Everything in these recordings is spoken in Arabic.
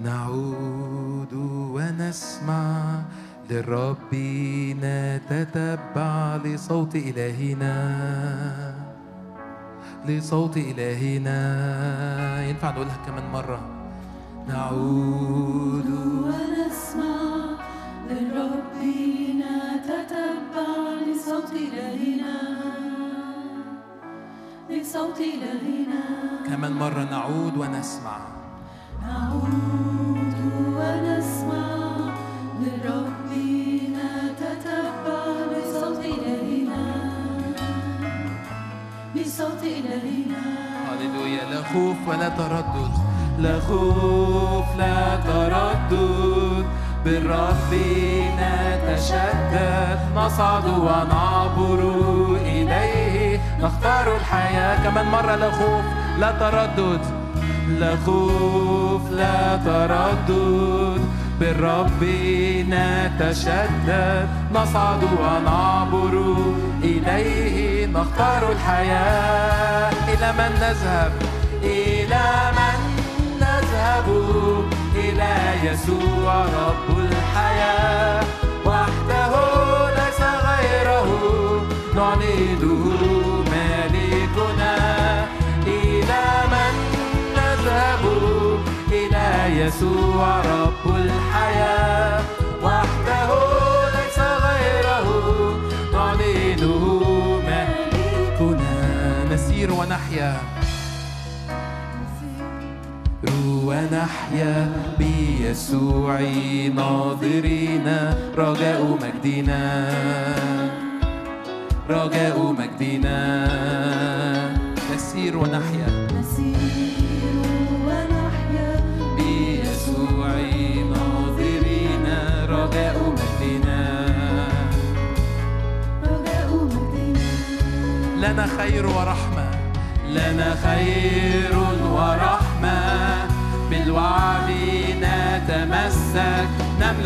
نعود ونسمع للرب نتتبع لصوت إلهنا. لصوت إلهنا. ينفع نقولها كمان مرة. نعود ونسمع للرب نتتبع لصوت إلهنا. لصوت إلهنا. كمان مرة نعود ونسمع. نعود لصوت إلهنا هللويا لا خوف ولا تردد. لا خوف لا تردد. بالرب نتشدد نصعد ونعبر إليه. نختار الحياة كمان مرة لا خوف لا تردد. لا خوف لا تردد. بالرب نتشدد نصعد ونعبر إليه نختار الحياة. إلى من نذهب؟ إلى من نذهب؟ إلى يسوع رب الحياة. وحده ليس غيره. نعيده مالكنا إلى من نذهب؟ إلى يسوع رب الحياة ونحيا بيسوع ناظرين رجاء مجدنا. رجاء مجدنا. نسير ونحيا. نسير ونحيا بيسوع ناظرين رجاء مجدنا. رجاء مجدنا. لنا خير ورحمة. لنا خير ورحمة.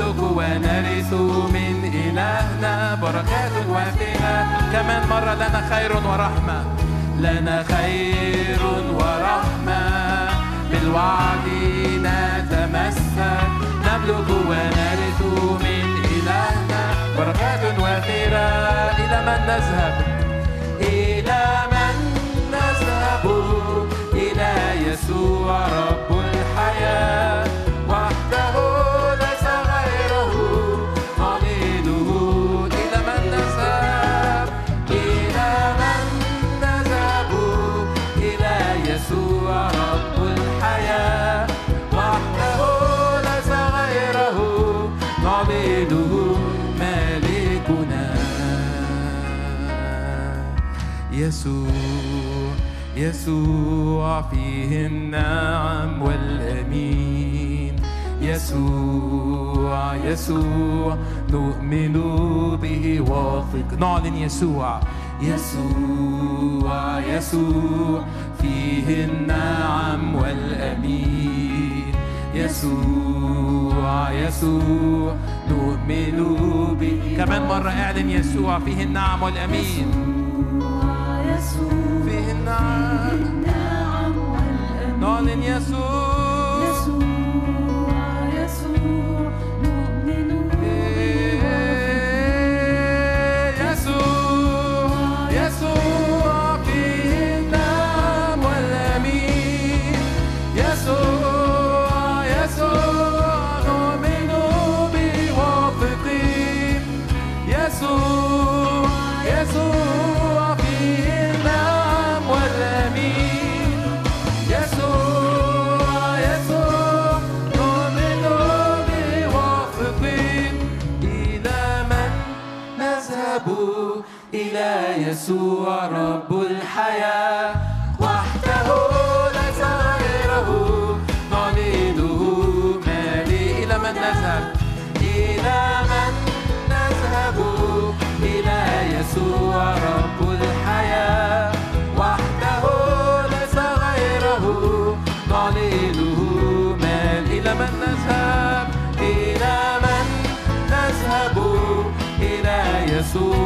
نملك ونرث من إلهنا بركات وافرة كمان مرة لنا خير ورحمة لنا خير ورحمة. بالوعد نتمسك نملك ونرث من إلهنا بركات وافرة إلى من نذهب؟ يسوع يسوع فيه النعم والأمين. يسوع يسوع نؤمن به واثق نعلن يسوع. يسوع يسوع فيه النعم والأمين. يسوع يسوع نؤمن به كمان مرة اعلن يسوع فيه النعم والأمين. يسوع. فيه النعم نعلن يسوع. ذهبوا إلى يسوع رب الحياة.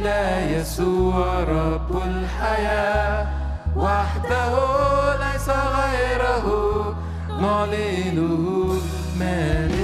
إلى يسوع رب الحياة. وحده ليس غيره نعلنه مالكنا